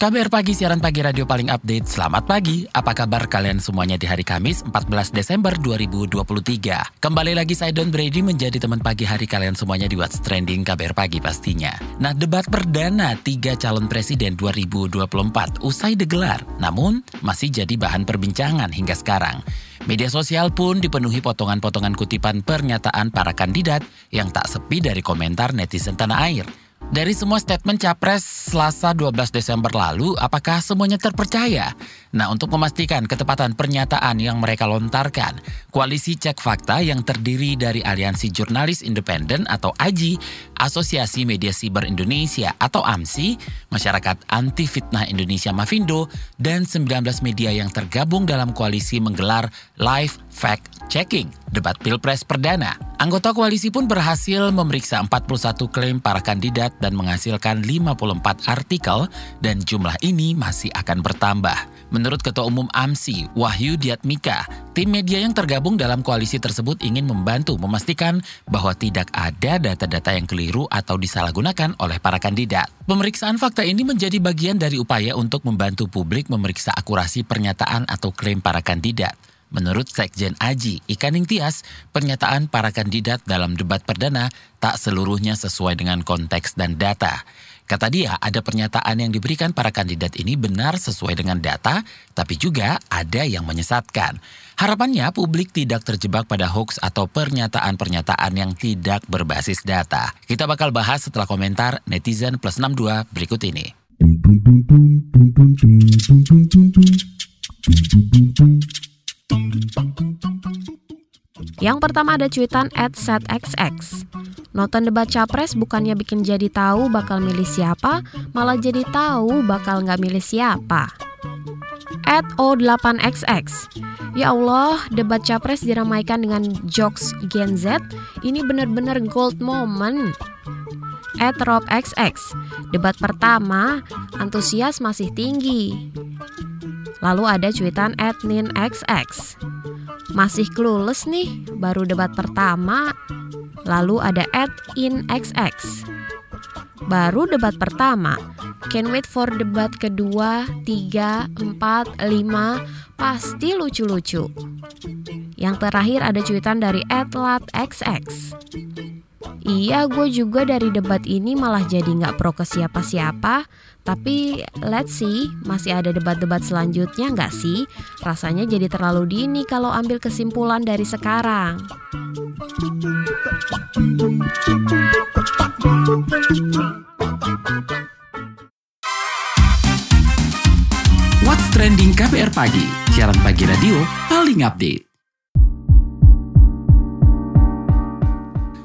KBR Pagi, siaran pagi radio paling update. Selamat pagi, apa kabar kalian semuanya di hari Kamis 14 Desember 2023? Kembali lagi saya Don Brady menjadi teman pagi hari kalian semuanya di What's Trending KBR Pagi pastinya. Nah, debat perdana tiga calon presiden 2024 usai digelar, namun masih jadi bahan perbincangan hingga sekarang. Media sosial pun dipenuhi potongan-potongan kutipan pernyataan para kandidat yang tak sepi dari komentar netizen tanah air. Dari semua statement Capres Selasa 12 Desember lalu, apakah semuanya terpercaya? Nah, untuk memastikan ketepatan pernyataan yang mereka lontarkan, Koalisi Cek Fakta yang terdiri dari Aliansi Jurnalis Independen atau AJI, Asosiasi Media Siber Indonesia atau AMSI, Masyarakat Anti Fitnah Indonesia Mafindo, dan 19 media yang tergabung dalam koalisi menggelar live fact checking debat Pilpres perdana. Anggota koalisi pun berhasil memeriksa 41 klaim para kandidat dan menghasilkan 54 artikel dan jumlah ini masih akan bertambah. Menurut Ketua Umum AMSI, Wahyu Diatmika, tim media yang tergabung dalam koalisi tersebut ingin membantu memastikan bahwa tidak ada data-data yang keliru atau disalahgunakan oleh para kandidat. Pemeriksaan fakta ini menjadi bagian dari upaya untuk membantu publik memeriksa akurasi pernyataan atau klaim para kandidat. Menurut Sekjen Aji Ikaning Tias, pernyataan para kandidat dalam debat perdana tak seluruhnya sesuai dengan konteks dan data. Kata dia, ada pernyataan yang diberikan para kandidat ini benar sesuai dengan data, tapi juga ada yang menyesatkan. Harapannya publik tidak terjebak pada hoax atau pernyataan-pernyataan yang tidak berbasis data. Kita bakal bahas setelah komentar netizen plus 62 berikut ini. Yang pertama ada cuitan at setxx. Nonton debat capres bukannya bikin jadi tahu bakal milih siapa, malah jadi tahu bakal nggak milih siapa. At O8XX. Ya Allah, debat capres diramaikan dengan jokes Gen Z. Ini bener-bener gold moment. At RobXX. Debat pertama, antusias masih tinggi. Lalu ada cuitan at NinXX. Masih clueless nih, baru debat pertama. Lalu ada at InXX. Baru debat pertama. Can wait for debat kedua, tiga, empat, lima. Pasti lucu-lucu. Yang terakhir ada cuitan dari @latxx. Iya, gue juga dari debat ini malah jadi nggak pro ke siapa-siapa. Tapi let's see, masih ada debat-debat selanjutnya nggak sih? Rasanya jadi terlalu dini kalau ambil kesimpulan dari sekarang. What's Trending KPR Pagi, siaran pagi radio paling update.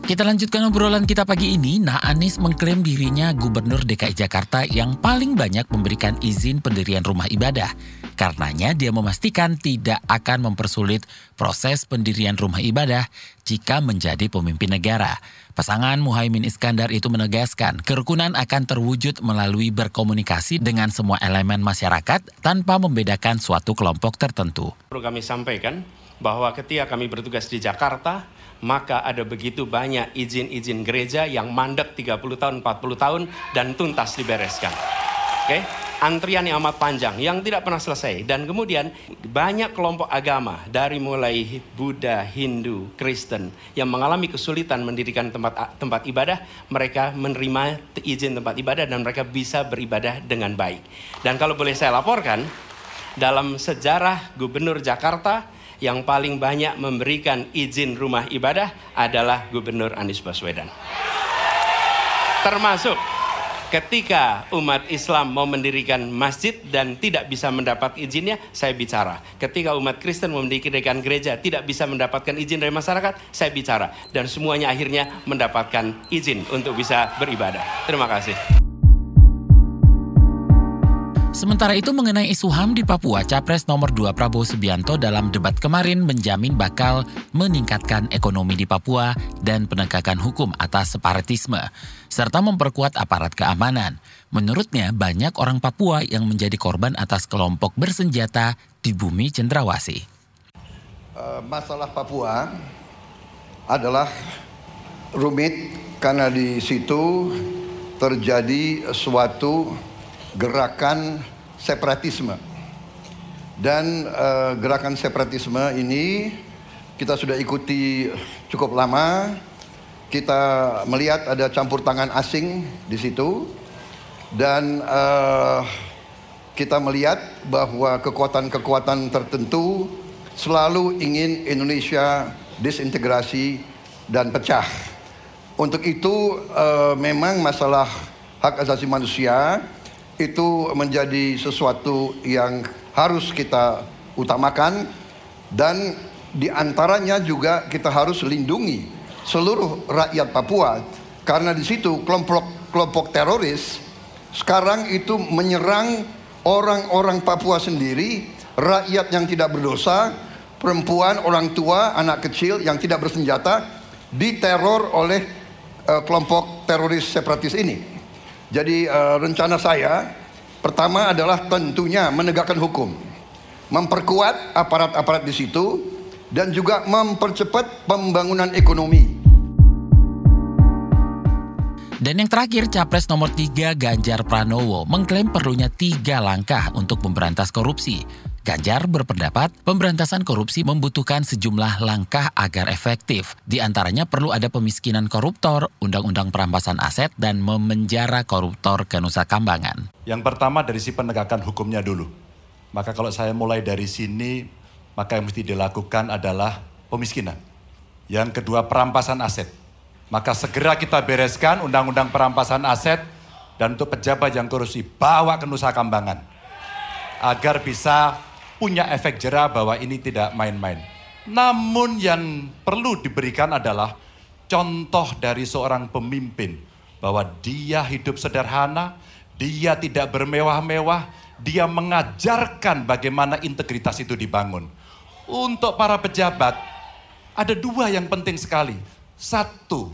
Kita lanjutkan obrolan kita pagi ini. Nah, Anies mengklaim dirinya Gubernur DKI Jakarta yang paling banyak memberikan izin pendirian rumah ibadah. Karenanya dia memastikan tidak akan mempersulit proses pendirian rumah ibadah jika menjadi pemimpin negara. Pasangan Muhaimin Iskandar itu menegaskan kerukunan akan terwujud melalui berkomunikasi dengan semua elemen masyarakat tanpa membedakan suatu kelompok tertentu. Perlu kami sampaikan bahwa ketika kami bertugas di Jakarta, maka ada begitu banyak izin-izin gereja yang mandek 30 tahun, 40 tahun dan tuntas dibereskan. Oke, okay? antrian yang amat panjang yang tidak pernah selesai dan kemudian banyak kelompok agama dari mulai Buddha, Hindu, Kristen yang mengalami kesulitan mendirikan tempat tempat ibadah, mereka menerima izin tempat ibadah dan mereka bisa beribadah dengan baik. Dan kalau boleh saya laporkan, dalam sejarah Gubernur Jakarta yang paling banyak memberikan izin rumah ibadah adalah Gubernur Anies Baswedan. Termasuk ketika umat Islam mau mendirikan masjid dan tidak bisa mendapat izinnya, saya bicara. Ketika umat Kristen mau mendirikan gereja tidak bisa mendapatkan izin dari masyarakat, saya bicara. Dan semuanya akhirnya mendapatkan izin untuk bisa beribadah. Terima kasih. Sementara itu mengenai isu HAM di Papua, Capres nomor 2 Prabowo Subianto dalam debat kemarin menjamin bakal meningkatkan ekonomi di Papua dan penegakan hukum atas separatisme, serta memperkuat aparat keamanan. Menurutnya, banyak orang Papua yang menjadi korban atas kelompok bersenjata di bumi cendrawasih. Uh, masalah Papua adalah rumit karena di situ terjadi suatu gerakan separatisme. Dan uh, gerakan separatisme ini kita sudah ikuti cukup lama. Kita melihat ada campur tangan asing di situ dan uh, kita melihat bahwa kekuatan-kekuatan tertentu selalu ingin Indonesia disintegrasi dan pecah. Untuk itu uh, memang masalah hak asasi manusia itu menjadi sesuatu yang harus kita utamakan dan di antaranya juga kita harus lindungi seluruh rakyat Papua karena di situ kelompok kelompok teroris sekarang itu menyerang orang-orang Papua sendiri, rakyat yang tidak berdosa, perempuan, orang tua, anak kecil yang tidak bersenjata diteror oleh uh, kelompok teroris separatis ini. Jadi uh, rencana saya pertama adalah tentunya menegakkan hukum, memperkuat aparat-aparat di situ dan juga mempercepat pembangunan ekonomi. Dan yang terakhir, Capres nomor 3 Ganjar Pranowo mengklaim perlunya tiga langkah untuk memberantas korupsi. Ganjar berpendapat pemberantasan korupsi membutuhkan sejumlah langkah agar efektif. Di antaranya perlu ada pemiskinan koruptor, undang-undang perampasan aset, dan memenjara koruptor ke Nusa Kambangan. Yang pertama dari si penegakan hukumnya dulu. Maka kalau saya mulai dari sini, maka yang mesti dilakukan adalah pemiskinan. Yang kedua perampasan aset. Maka segera kita bereskan undang-undang perampasan aset dan untuk pejabat yang korupsi bawa ke Nusa Kambangan agar bisa punya efek jerah bahwa ini tidak main-main. Namun yang perlu diberikan adalah contoh dari seorang pemimpin bahwa dia hidup sederhana, dia tidak bermewah-mewah, dia mengajarkan bagaimana integritas itu dibangun. Untuk para pejabat, ada dua yang penting sekali. Satu,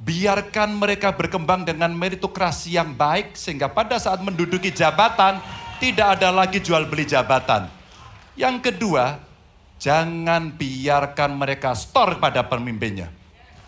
biarkan mereka berkembang dengan meritokrasi yang baik sehingga pada saat menduduki jabatan tidak ada lagi jual beli jabatan yang kedua, jangan biarkan mereka store pada pemimpinnya.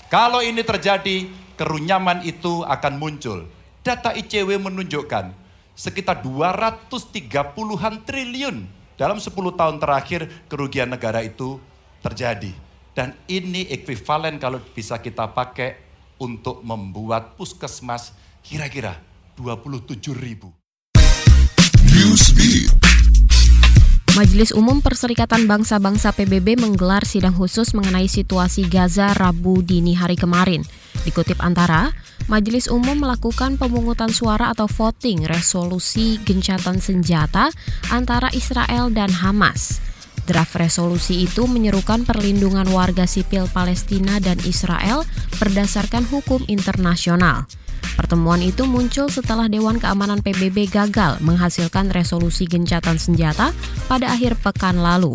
Kalau ini terjadi, kerunyaman itu akan muncul. Data ICW menunjukkan sekitar 230-an triliun dalam 10 tahun terakhir kerugian negara itu terjadi. Dan ini ekuivalen kalau bisa kita pakai untuk membuat puskesmas kira-kira 27 ribu. Newsbeat. Majelis Umum Perserikatan Bangsa-Bangsa PBB menggelar sidang khusus mengenai situasi Gaza Rabu dini hari kemarin. Dikutip antara, Majelis Umum melakukan pemungutan suara atau voting resolusi gencatan senjata antara Israel dan Hamas. Draft resolusi itu menyerukan perlindungan warga sipil Palestina dan Israel berdasarkan hukum internasional. Pertemuan itu muncul setelah Dewan Keamanan PBB gagal menghasilkan resolusi gencatan senjata pada akhir pekan lalu.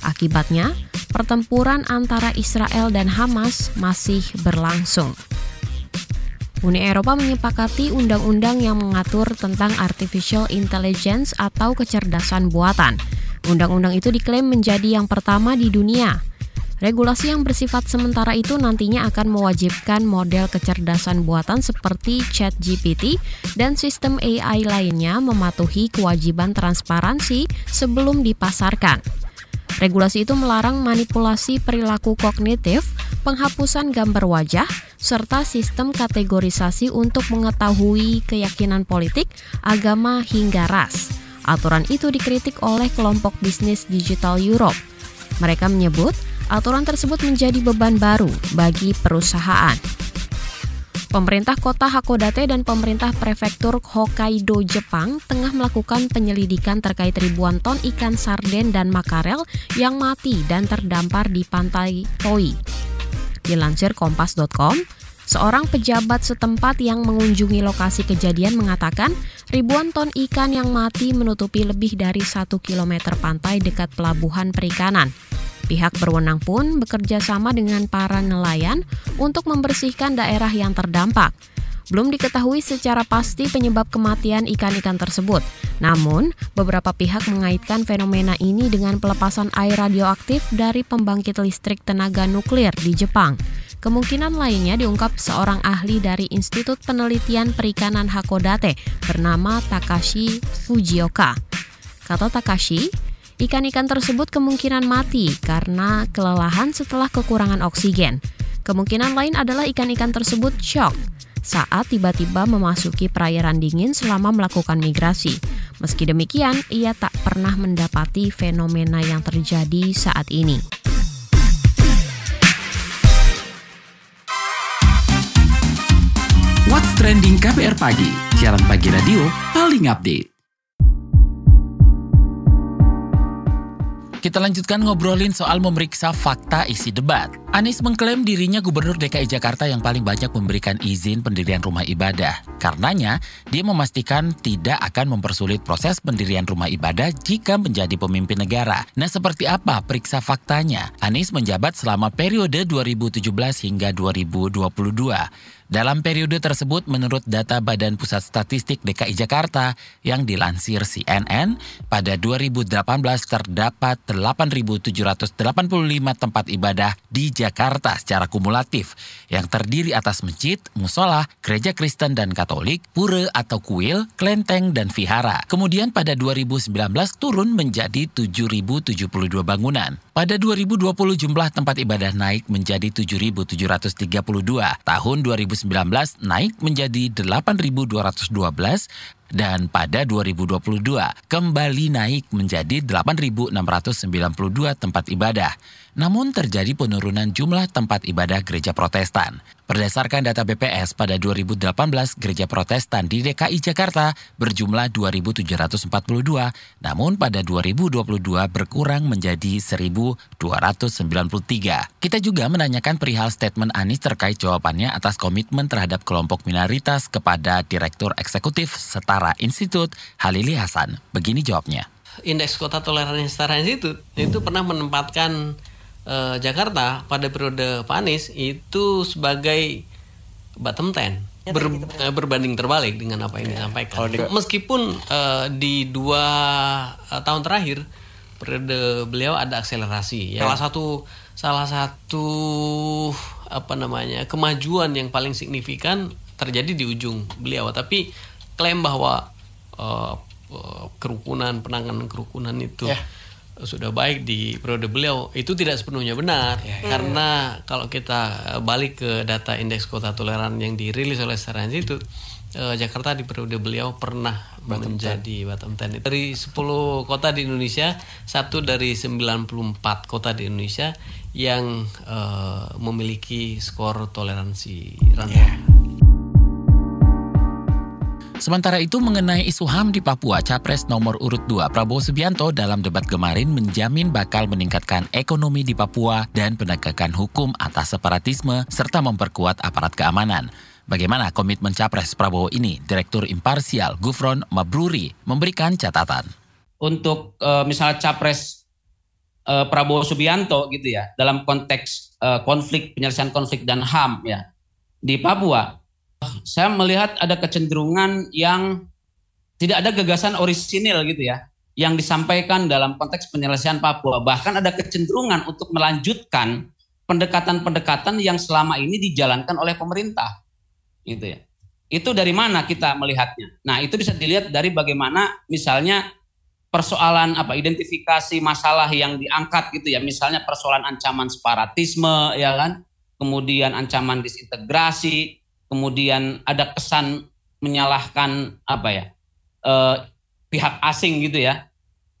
Akibatnya, pertempuran antara Israel dan Hamas masih berlangsung. Uni Eropa menyepakati undang-undang yang mengatur tentang artificial intelligence atau kecerdasan buatan. Undang-undang itu diklaim menjadi yang pertama di dunia Regulasi yang bersifat sementara itu nantinya akan mewajibkan model kecerdasan buatan seperti ChatGPT dan sistem AI lainnya mematuhi kewajiban transparansi sebelum dipasarkan. Regulasi itu melarang manipulasi perilaku kognitif, penghapusan gambar wajah, serta sistem kategorisasi untuk mengetahui keyakinan politik, agama, hingga ras. Aturan itu dikritik oleh kelompok bisnis Digital Europe. Mereka menyebut Aturan tersebut menjadi beban baru bagi perusahaan. Pemerintah kota Hakodate dan pemerintah prefektur Hokkaido, Jepang tengah melakukan penyelidikan terkait ribuan ton ikan sarden dan makarel yang mati dan terdampar di pantai Toi. Dilansir kompas.com, Seorang pejabat setempat yang mengunjungi lokasi kejadian mengatakan ribuan ton ikan yang mati menutupi lebih dari satu kilometer pantai dekat pelabuhan perikanan. Pihak berwenang pun bekerja sama dengan para nelayan untuk membersihkan daerah yang terdampak. Belum diketahui secara pasti penyebab kematian ikan-ikan tersebut. Namun, beberapa pihak mengaitkan fenomena ini dengan pelepasan air radioaktif dari pembangkit listrik tenaga nuklir di Jepang. Kemungkinan lainnya diungkap seorang ahli dari Institut Penelitian Perikanan Hakodate bernama Takashi Fujioka. Kata Takashi, ikan-ikan tersebut kemungkinan mati karena kelelahan setelah kekurangan oksigen. Kemungkinan lain adalah ikan-ikan tersebut shock saat tiba-tiba memasuki perairan dingin selama melakukan migrasi. Meski demikian, ia tak pernah mendapati fenomena yang terjadi saat ini. What's Trending KPR Pagi, siaran pagi radio paling update. Kita lanjutkan ngobrolin soal memeriksa fakta isi debat. Anies mengklaim dirinya gubernur DKI Jakarta yang paling banyak memberikan izin pendirian rumah ibadah. Karenanya, dia memastikan tidak akan mempersulit proses pendirian rumah ibadah jika menjadi pemimpin negara. Nah, seperti apa periksa faktanya? Anies menjabat selama periode 2017 hingga 2022. Dalam periode tersebut, menurut data Badan Pusat Statistik DKI Jakarta yang dilansir CNN, pada 2018 terdapat 8.785 tempat ibadah di Jakarta secara kumulatif yang terdiri atas masjid, musola, gereja Kristen dan Katolik, pura atau kuil, kelenteng, dan vihara. Kemudian pada 2019 turun menjadi 7.072 bangunan. Pada 2020 jumlah tempat ibadah naik menjadi 7.732. Tahun 2019 naik menjadi 8.212 dan pada 2022 kembali naik menjadi 8.692 tempat ibadah. Namun terjadi penurunan jumlah tempat ibadah gereja protestan. Berdasarkan data BPS pada 2018 gereja protestan di DKI Jakarta berjumlah 2.742, namun pada 2022 berkurang menjadi 1.293. Kita juga menanyakan perihal statement Anies terkait jawabannya atas komitmen terhadap kelompok minoritas kepada Direktur Eksekutif Setara Institut Halili Hasan. Begini jawabnya. Indeks Kota Toleransi Setara Institut itu pernah menempatkan eh, Jakarta pada periode Pak Anies itu sebagai bottom ten ber, eh, berbanding terbalik dengan apa yang disampaikan. Meskipun eh, di dua eh, tahun terakhir periode beliau ada akselerasi. Ya. Salah satu salah satu apa namanya kemajuan yang paling signifikan terjadi di ujung beliau. Tapi klaim bahwa eh, kerukunan penanganan kerukunan itu sudah baik di periode beliau itu tidak sepenuhnya benar. Karena kalau kita balik ke data indeks kota toleran yang dirilis oleh Setara Institute eh, Jakarta di periode beliau pernah menjadi bottom 10 dari 10 kota di Indonesia satu dari 94 kota di Indonesia yang eh, memiliki skor toleransi rendah. Sementara itu mengenai isu HAM di Papua, Capres nomor urut 2 Prabowo Subianto dalam debat kemarin menjamin bakal meningkatkan ekonomi di Papua dan penegakan hukum atas separatisme serta memperkuat aparat keamanan. Bagaimana komitmen Capres Prabowo ini? Direktur Imparsial Gufron Mabruri memberikan catatan. untuk eh, misalnya capres eh, Prabowo Subianto gitu ya dalam konteks eh, konflik penyelesaian konflik dan HAM ya di Papua saya melihat ada kecenderungan yang tidak ada gagasan orisinil gitu ya yang disampaikan dalam konteks penyelesaian Papua. Bahkan ada kecenderungan untuk melanjutkan pendekatan-pendekatan yang selama ini dijalankan oleh pemerintah gitu ya. Itu dari mana kita melihatnya? Nah itu bisa dilihat dari bagaimana misalnya persoalan apa identifikasi masalah yang diangkat gitu ya. Misalnya persoalan ancaman separatisme ya kan? Kemudian ancaman disintegrasi kemudian ada kesan menyalahkan apa ya eh, pihak asing gitu ya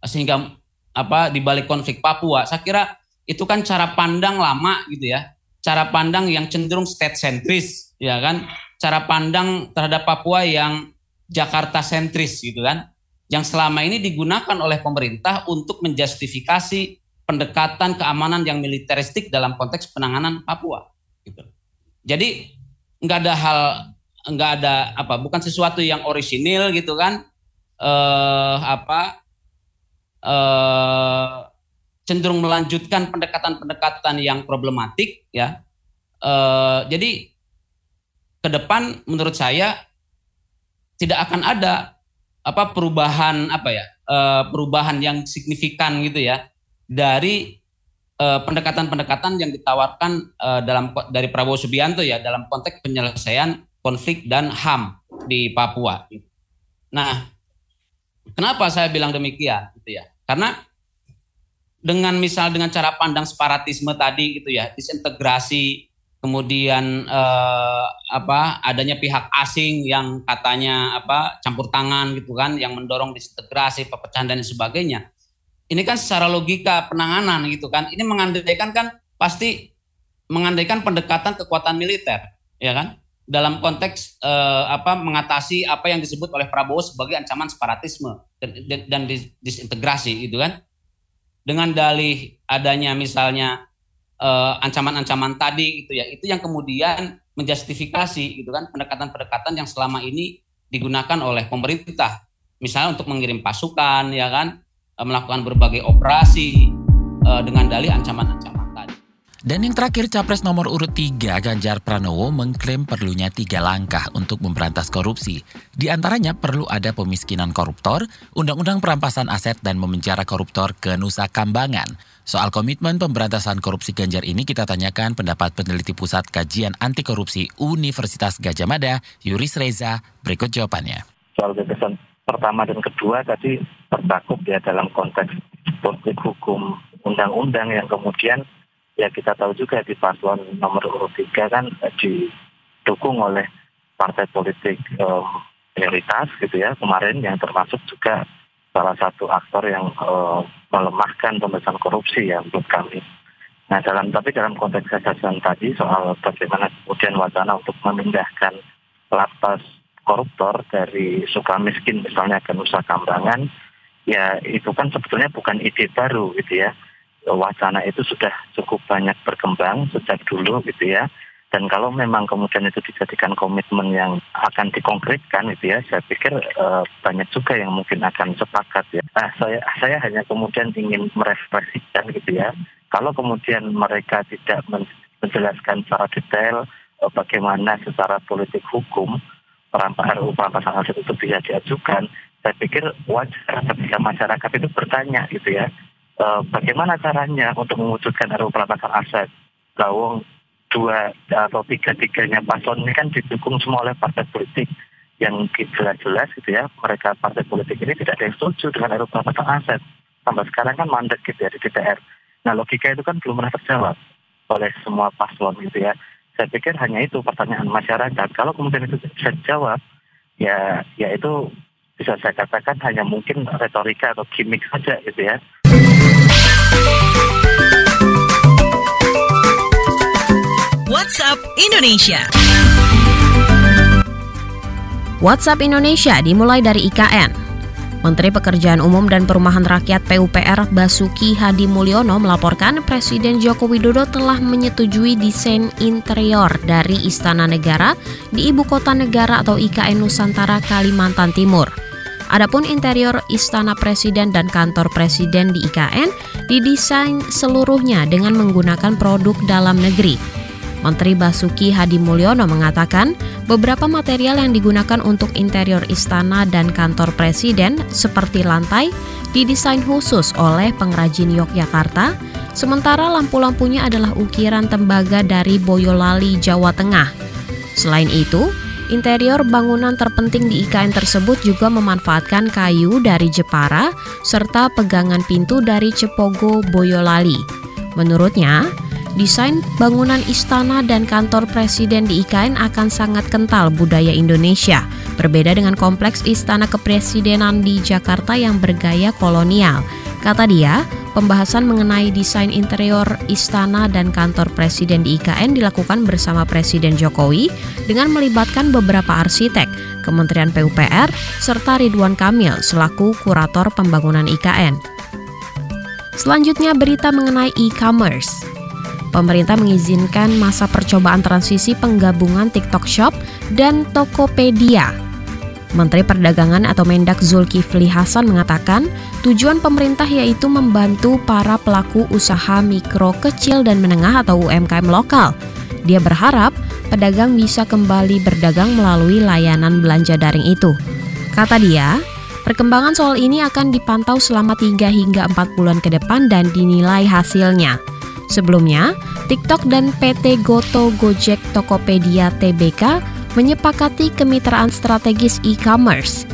sehingga apa di balik konflik Papua saya kira itu kan cara pandang lama gitu ya cara pandang yang cenderung state sentris ya kan cara pandang terhadap Papua yang Jakarta sentris gitu kan yang selama ini digunakan oleh pemerintah untuk menjustifikasi pendekatan keamanan yang militeristik dalam konteks penanganan Papua. Gitu. Jadi nggak ada hal nggak ada apa bukan sesuatu yang orisinil gitu kan. Eh apa eh cenderung melanjutkan pendekatan-pendekatan yang problematik ya. Eh jadi ke depan menurut saya tidak akan ada apa perubahan apa ya eh, perubahan yang signifikan gitu ya dari pendekatan-pendekatan yang ditawarkan eh, dalam dari Prabowo Subianto ya dalam konteks penyelesaian konflik dan HAM di Papua. Nah, kenapa saya bilang demikian gitu ya? Karena dengan misal dengan cara pandang separatisme tadi gitu ya, disintegrasi kemudian eh, apa adanya pihak asing yang katanya apa campur tangan gitu kan yang mendorong disintegrasi perpecahan dan sebagainya ini kan secara logika penanganan gitu kan. Ini mengandaikan kan pasti mengandaikan pendekatan kekuatan militer ya kan? Dalam konteks eh, apa mengatasi apa yang disebut oleh Prabowo sebagai ancaman separatisme dan, dan, dan disintegrasi gitu kan. Dengan dalih adanya misalnya uh, ancaman-ancaman tadi gitu ya itu yang kemudian menjustifikasi gitu kan pendekatan-pendekatan yang selama ini digunakan oleh pemerintah. Misalnya untuk mengirim pasukan ya kan melakukan berbagai operasi uh, dengan dalih ancaman-ancaman tadi. Dan yang terakhir, Capres nomor urut 3 Ganjar Pranowo mengklaim perlunya tiga langkah untuk memberantas korupsi. Di antaranya perlu ada pemiskinan koruptor, undang-undang perampasan aset dan memenjara koruptor ke Nusa Kambangan. Soal komitmen pemberantasan korupsi Ganjar ini kita tanyakan pendapat peneliti Pusat Kajian Anti Korupsi Universitas Gajah Mada, Yuris Reza. Berikut jawabannya. Soal gagasan pertama dan kedua tadi tercakup ya dalam konteks politik hukum undang-undang yang kemudian ya kita tahu juga di paslon nomor urut tiga kan didukung oleh partai politik minoritas gitu ya kemarin yang termasuk juga salah satu aktor yang uh, melemahkan pemberantasan korupsi ya menurut kami. Nah dalam tapi dalam konteks gagasan tadi soal bagaimana kemudian wacana untuk memindahkan lapas koruptor dari Sukamiskin misalnya ke Nusa Kambangan ya itu kan sebetulnya bukan ide baru gitu ya wacana itu sudah cukup banyak berkembang sejak dulu gitu ya. Dan kalau memang kemudian itu dijadikan komitmen yang akan dikonkretkan gitu ya, saya pikir uh, banyak juga yang mungkin akan sepakat ya. Nah, saya saya hanya kemudian ingin merefleksikan gitu ya. Kalau kemudian mereka tidak menjelaskan secara detail uh, bagaimana secara politik hukum perampasan perampasan aset itu bisa diajukan, saya pikir wajar ketika masyarakat itu bertanya gitu ya uh, bagaimana caranya untuk mewujudkan RUU perampasan aset. Lawong dua atau tiga tiganya paslon ini kan didukung semua oleh partai politik yang jelas-jelas gitu ya mereka partai politik ini tidak ada yang setuju dengan RUU perampasan aset. Sampai sekarang kan mandek gitu ya di DPR. Nah logika itu kan belum pernah terjawab oleh semua paslon gitu ya. Saya pikir hanya itu pertanyaan masyarakat. Kalau kemudian itu bisa dijawab, ya ya itu bisa saya katakan hanya mungkin retorika atau gimmick saja gitu ya. WhatsApp Indonesia. WhatsApp Indonesia dimulai dari IKN. Menteri Pekerjaan Umum dan Perumahan Rakyat PUPR Basuki Hadi Mulyono melaporkan Presiden Joko Widodo telah menyetujui desain interior dari Istana Negara di Ibu Kota Negara atau IKN Nusantara Kalimantan Timur. Adapun interior Istana Presiden dan kantor Presiden di IKN didesain seluruhnya dengan menggunakan produk dalam negeri. Menteri Basuki Hadi Mulyono mengatakan beberapa material yang digunakan untuk interior istana dan kantor presiden seperti lantai didesain khusus oleh pengrajin Yogyakarta, sementara lampu-lampunya adalah ukiran tembaga dari Boyolali, Jawa Tengah. Selain itu, interior bangunan terpenting di IKN tersebut juga memanfaatkan kayu dari Jepara serta pegangan pintu dari Cepogo, Boyolali. Menurutnya, Desain bangunan istana dan kantor presiden di IKN akan sangat kental budaya Indonesia, berbeda dengan kompleks istana kepresidenan di Jakarta yang bergaya kolonial. Kata dia, pembahasan mengenai desain interior istana dan kantor presiden di IKN dilakukan bersama Presiden Jokowi dengan melibatkan beberapa arsitek, Kementerian PUPR, serta Ridwan Kamil selaku kurator pembangunan IKN. Selanjutnya berita mengenai e-commerce. Pemerintah mengizinkan masa percobaan transisi penggabungan TikTok Shop dan Tokopedia. Menteri Perdagangan atau Mendak Zulkifli Hasan mengatakan, tujuan pemerintah yaitu membantu para pelaku usaha mikro, kecil, dan menengah atau UMKM lokal. Dia berharap pedagang bisa kembali berdagang melalui layanan belanja daring itu. Kata dia, perkembangan soal ini akan dipantau selama 3 hingga 4 bulan ke depan dan dinilai hasilnya. Sebelumnya, TikTok dan PT Goto Gojek Tokopedia Tbk menyepakati kemitraan strategis e-commerce.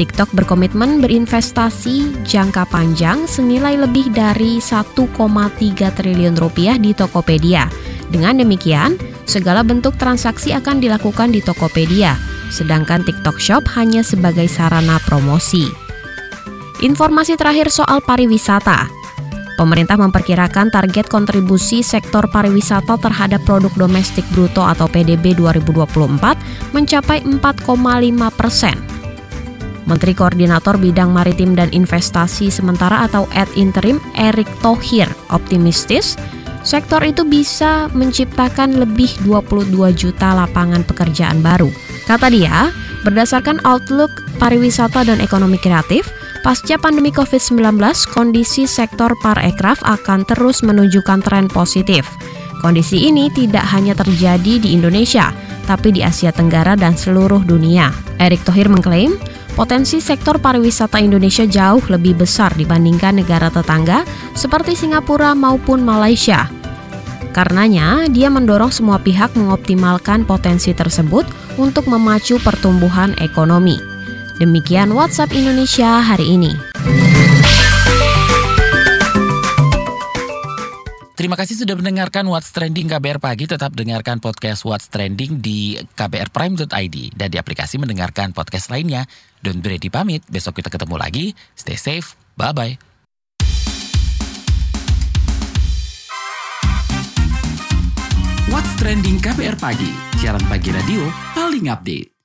TikTok berkomitmen berinvestasi jangka panjang senilai lebih dari 1,3 triliun rupiah di Tokopedia. Dengan demikian, segala bentuk transaksi akan dilakukan di Tokopedia, sedangkan TikTok Shop hanya sebagai sarana promosi. Informasi terakhir soal pariwisata. Pemerintah memperkirakan target kontribusi sektor pariwisata terhadap produk domestik bruto atau PDB 2024 mencapai 4,5 persen. Menteri Koordinator Bidang Maritim dan Investasi Sementara atau Ad Interim Erick Thohir optimistis sektor itu bisa menciptakan lebih 22 juta lapangan pekerjaan baru. Kata dia, berdasarkan outlook pariwisata dan ekonomi kreatif, Pasca pandemi COVID-19, kondisi sektor parekraf akan terus menunjukkan tren positif. Kondisi ini tidak hanya terjadi di Indonesia, tapi di Asia Tenggara dan seluruh dunia. Erick Thohir mengklaim, potensi sektor pariwisata Indonesia jauh lebih besar dibandingkan negara tetangga seperti Singapura maupun Malaysia. Karenanya, dia mendorong semua pihak mengoptimalkan potensi tersebut untuk memacu pertumbuhan ekonomi. Demikian WhatsApp Indonesia hari ini. Terima kasih sudah mendengarkan What's Trending KBR Pagi. Tetap dengarkan podcast What's Trending di kbrprime.id dan di aplikasi mendengarkan podcast lainnya. Don't be ready pamit. Besok kita ketemu lagi. Stay safe. Bye-bye. What's Trending KBR Pagi. Siaran pagi radio paling update.